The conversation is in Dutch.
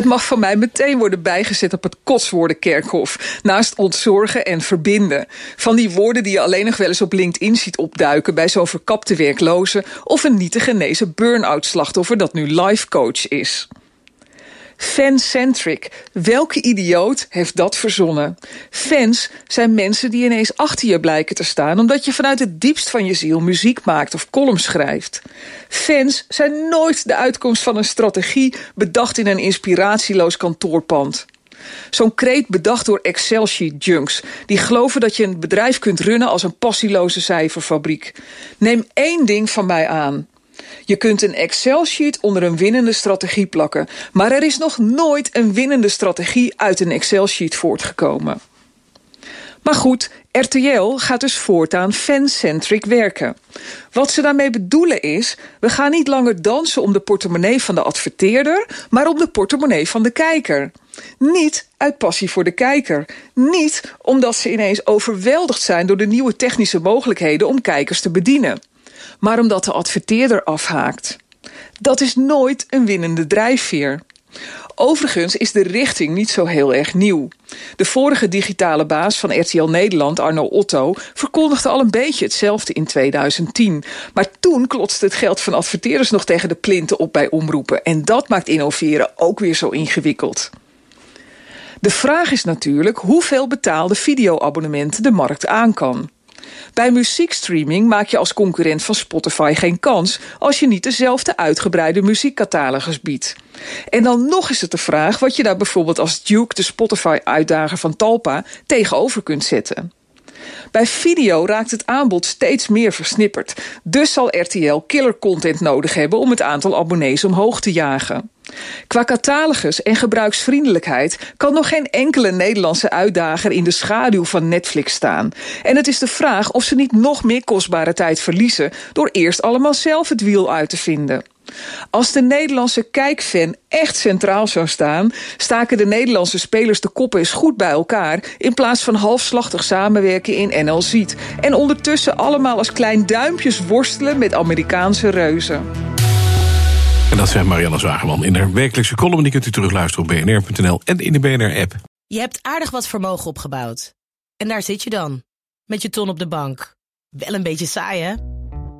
Het mag van mij meteen worden bijgezet op het kotswoordenkerkhof. Naast ontzorgen en verbinden. Van die woorden die je alleen nog wel eens op LinkedIn ziet opduiken... bij zo'n verkapte werkloze of een niet te genezen burn-out slachtoffer... dat nu life coach is. Fancentric. Welke idioot heeft dat verzonnen? Fans zijn mensen die ineens achter je blijken te staan... omdat je vanuit het diepst van je ziel muziek maakt of columns schrijft. Fans zijn nooit de uitkomst van een strategie... bedacht in een inspiratieloos kantoorpand. Zo'n kreet bedacht door Excel-sheet-junks... die geloven dat je een bedrijf kunt runnen als een passieloze cijferfabriek. Neem één ding van mij aan. Je kunt een Excel-sheet onder een winnende strategie plakken. Maar er is nog nooit een winnende strategie uit een Excel-sheet voortgekomen. Maar goed, RTL gaat dus voortaan fancentric werken. Wat ze daarmee bedoelen is... we gaan niet langer dansen om de portemonnee van de adverteerder... maar om de portemonnee van de kijker. Niet uit passie voor de kijker. Niet omdat ze ineens overweldigd zijn... door de nieuwe technische mogelijkheden om kijkers te bedienen maar omdat de adverteerder afhaakt. Dat is nooit een winnende drijfveer. Overigens is de richting niet zo heel erg nieuw. De vorige digitale baas van RTL Nederland, Arno Otto, verkondigde al een beetje hetzelfde in 2010. Maar toen klotste het geld van adverteerders nog tegen de plinten op bij omroepen. En dat maakt innoveren ook weer zo ingewikkeld. De vraag is natuurlijk hoeveel betaalde videoabonnementen de markt aan kan. Bij muziekstreaming maak je als concurrent van Spotify geen kans als je niet dezelfde uitgebreide muziekcatalogus biedt. En dan nog is het de vraag wat je daar bijvoorbeeld als Duke, de Spotify-uitdager van Talpa, tegenover kunt zetten. Bij video raakt het aanbod steeds meer versnipperd. Dus zal RTL killer content nodig hebben om het aantal abonnees omhoog te jagen. Qua catalogus en gebruiksvriendelijkheid kan nog geen enkele Nederlandse uitdager in de schaduw van Netflix staan. En het is de vraag of ze niet nog meer kostbare tijd verliezen door eerst allemaal zelf het wiel uit te vinden. Als de Nederlandse kijkfan echt centraal zou staan, staken de Nederlandse spelers de koppen eens goed bij elkaar in plaats van halfslachtig samenwerken in NL Ziet en ondertussen allemaal als klein duimpjes worstelen met Amerikaanse reuzen. En dat zei Marianne Zwageman in haar wekelijkse column. Die kunt u terugluisteren op bnr.nl en in de BNR-app. Je hebt aardig wat vermogen opgebouwd. En daar zit je dan, met je ton op de bank. Wel een beetje saai, hè?